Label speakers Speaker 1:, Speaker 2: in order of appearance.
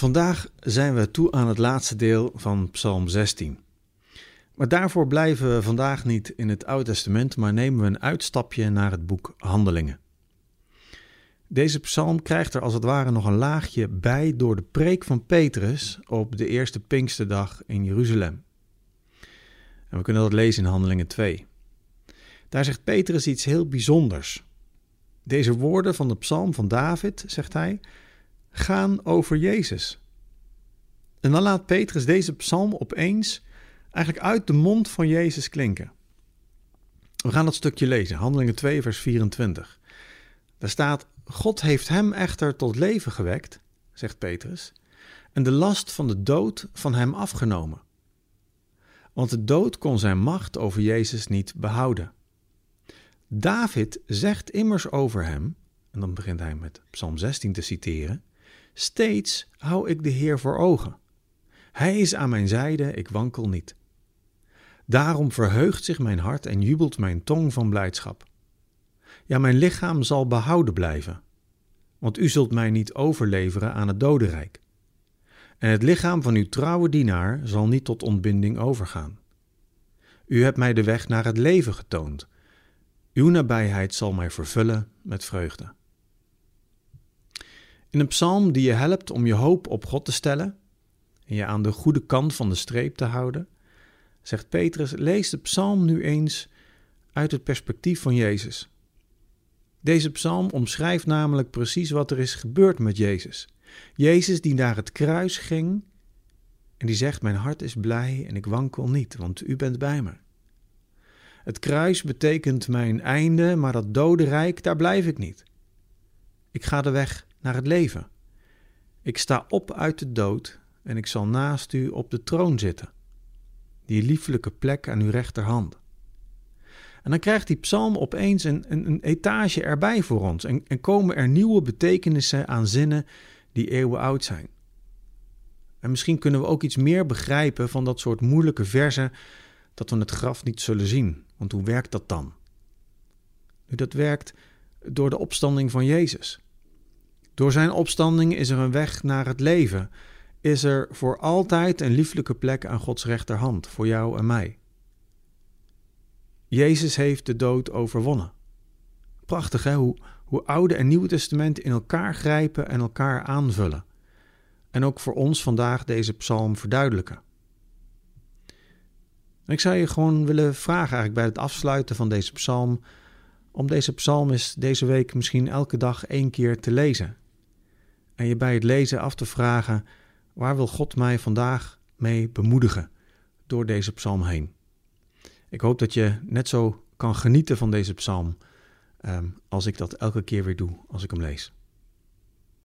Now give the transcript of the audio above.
Speaker 1: Vandaag zijn we toe aan het laatste deel van Psalm 16. Maar daarvoor blijven we vandaag niet in het Oude Testament, maar nemen we een uitstapje naar het boek Handelingen. Deze psalm krijgt er als het ware nog een laagje bij door de preek van Petrus op de eerste Pinksterdag in Jeruzalem. En we kunnen dat lezen in Handelingen 2. Daar zegt Petrus iets heel bijzonders. Deze woorden van de psalm van David, zegt hij, gaan over Jezus. En dan laat Petrus deze psalm opeens eigenlijk uit de mond van Jezus klinken. We gaan dat stukje lezen, Handelingen 2, vers 24. Daar staat: God heeft hem echter tot leven gewekt, zegt Petrus, en de last van de dood van hem afgenomen. Want de dood kon zijn macht over Jezus niet behouden. David zegt immers over hem, en dan begint hij met Psalm 16 te citeren: Steeds hou ik de Heer voor ogen. Hij is aan mijn zijde, ik wankel niet. Daarom verheugt zich mijn hart en jubelt mijn tong van blijdschap. Ja, mijn lichaam zal behouden blijven, want u zult mij niet overleveren aan het dodenrijk. En het lichaam van uw trouwe dienaar zal niet tot ontbinding overgaan. U hebt mij de weg naar het leven getoond. Uw nabijheid zal mij vervullen met vreugde. In een psalm die je helpt om je hoop op God te stellen en je aan de goede kant van de streep te houden, zegt Petrus: lees de psalm nu eens uit het perspectief van Jezus. Deze psalm omschrijft namelijk precies wat er is gebeurd met Jezus. Jezus die naar het kruis ging en die zegt: Mijn hart is blij en ik wankel niet, want u bent bij me. Het kruis betekent mijn einde, maar dat dodenrijk, daar blijf ik niet. Ik ga de weg naar het leven. Ik sta op uit de dood en ik zal naast u op de troon zitten, die lieflijke plek aan uw rechterhand. En dan krijgt die psalm opeens een, een, een etage erbij voor ons en, en komen er nieuwe betekenissen aan zinnen die eeuwen oud zijn. En misschien kunnen we ook iets meer begrijpen van dat soort moeilijke verzen dat we het graf niet zullen zien. Want hoe werkt dat dan? Nu, dat werkt door de opstanding van Jezus. Door zijn opstanding is er een weg naar het leven. Is er voor altijd een lieflijke plek aan Gods rechterhand voor jou en mij. Jezus heeft de dood overwonnen. Prachtig hè, hoe, hoe Oude en Nieuwe Testament in elkaar grijpen en elkaar aanvullen. En ook voor ons vandaag deze psalm verduidelijken. En ik zou je gewoon willen vragen eigenlijk bij het afsluiten van deze psalm, om deze psalm eens deze week misschien elke dag één keer te lezen en je bij het lezen af te vragen: waar wil God mij vandaag mee bemoedigen door deze psalm heen? Ik hoop dat je net zo kan genieten van deze psalm um, als ik dat elke keer weer doe als ik hem lees.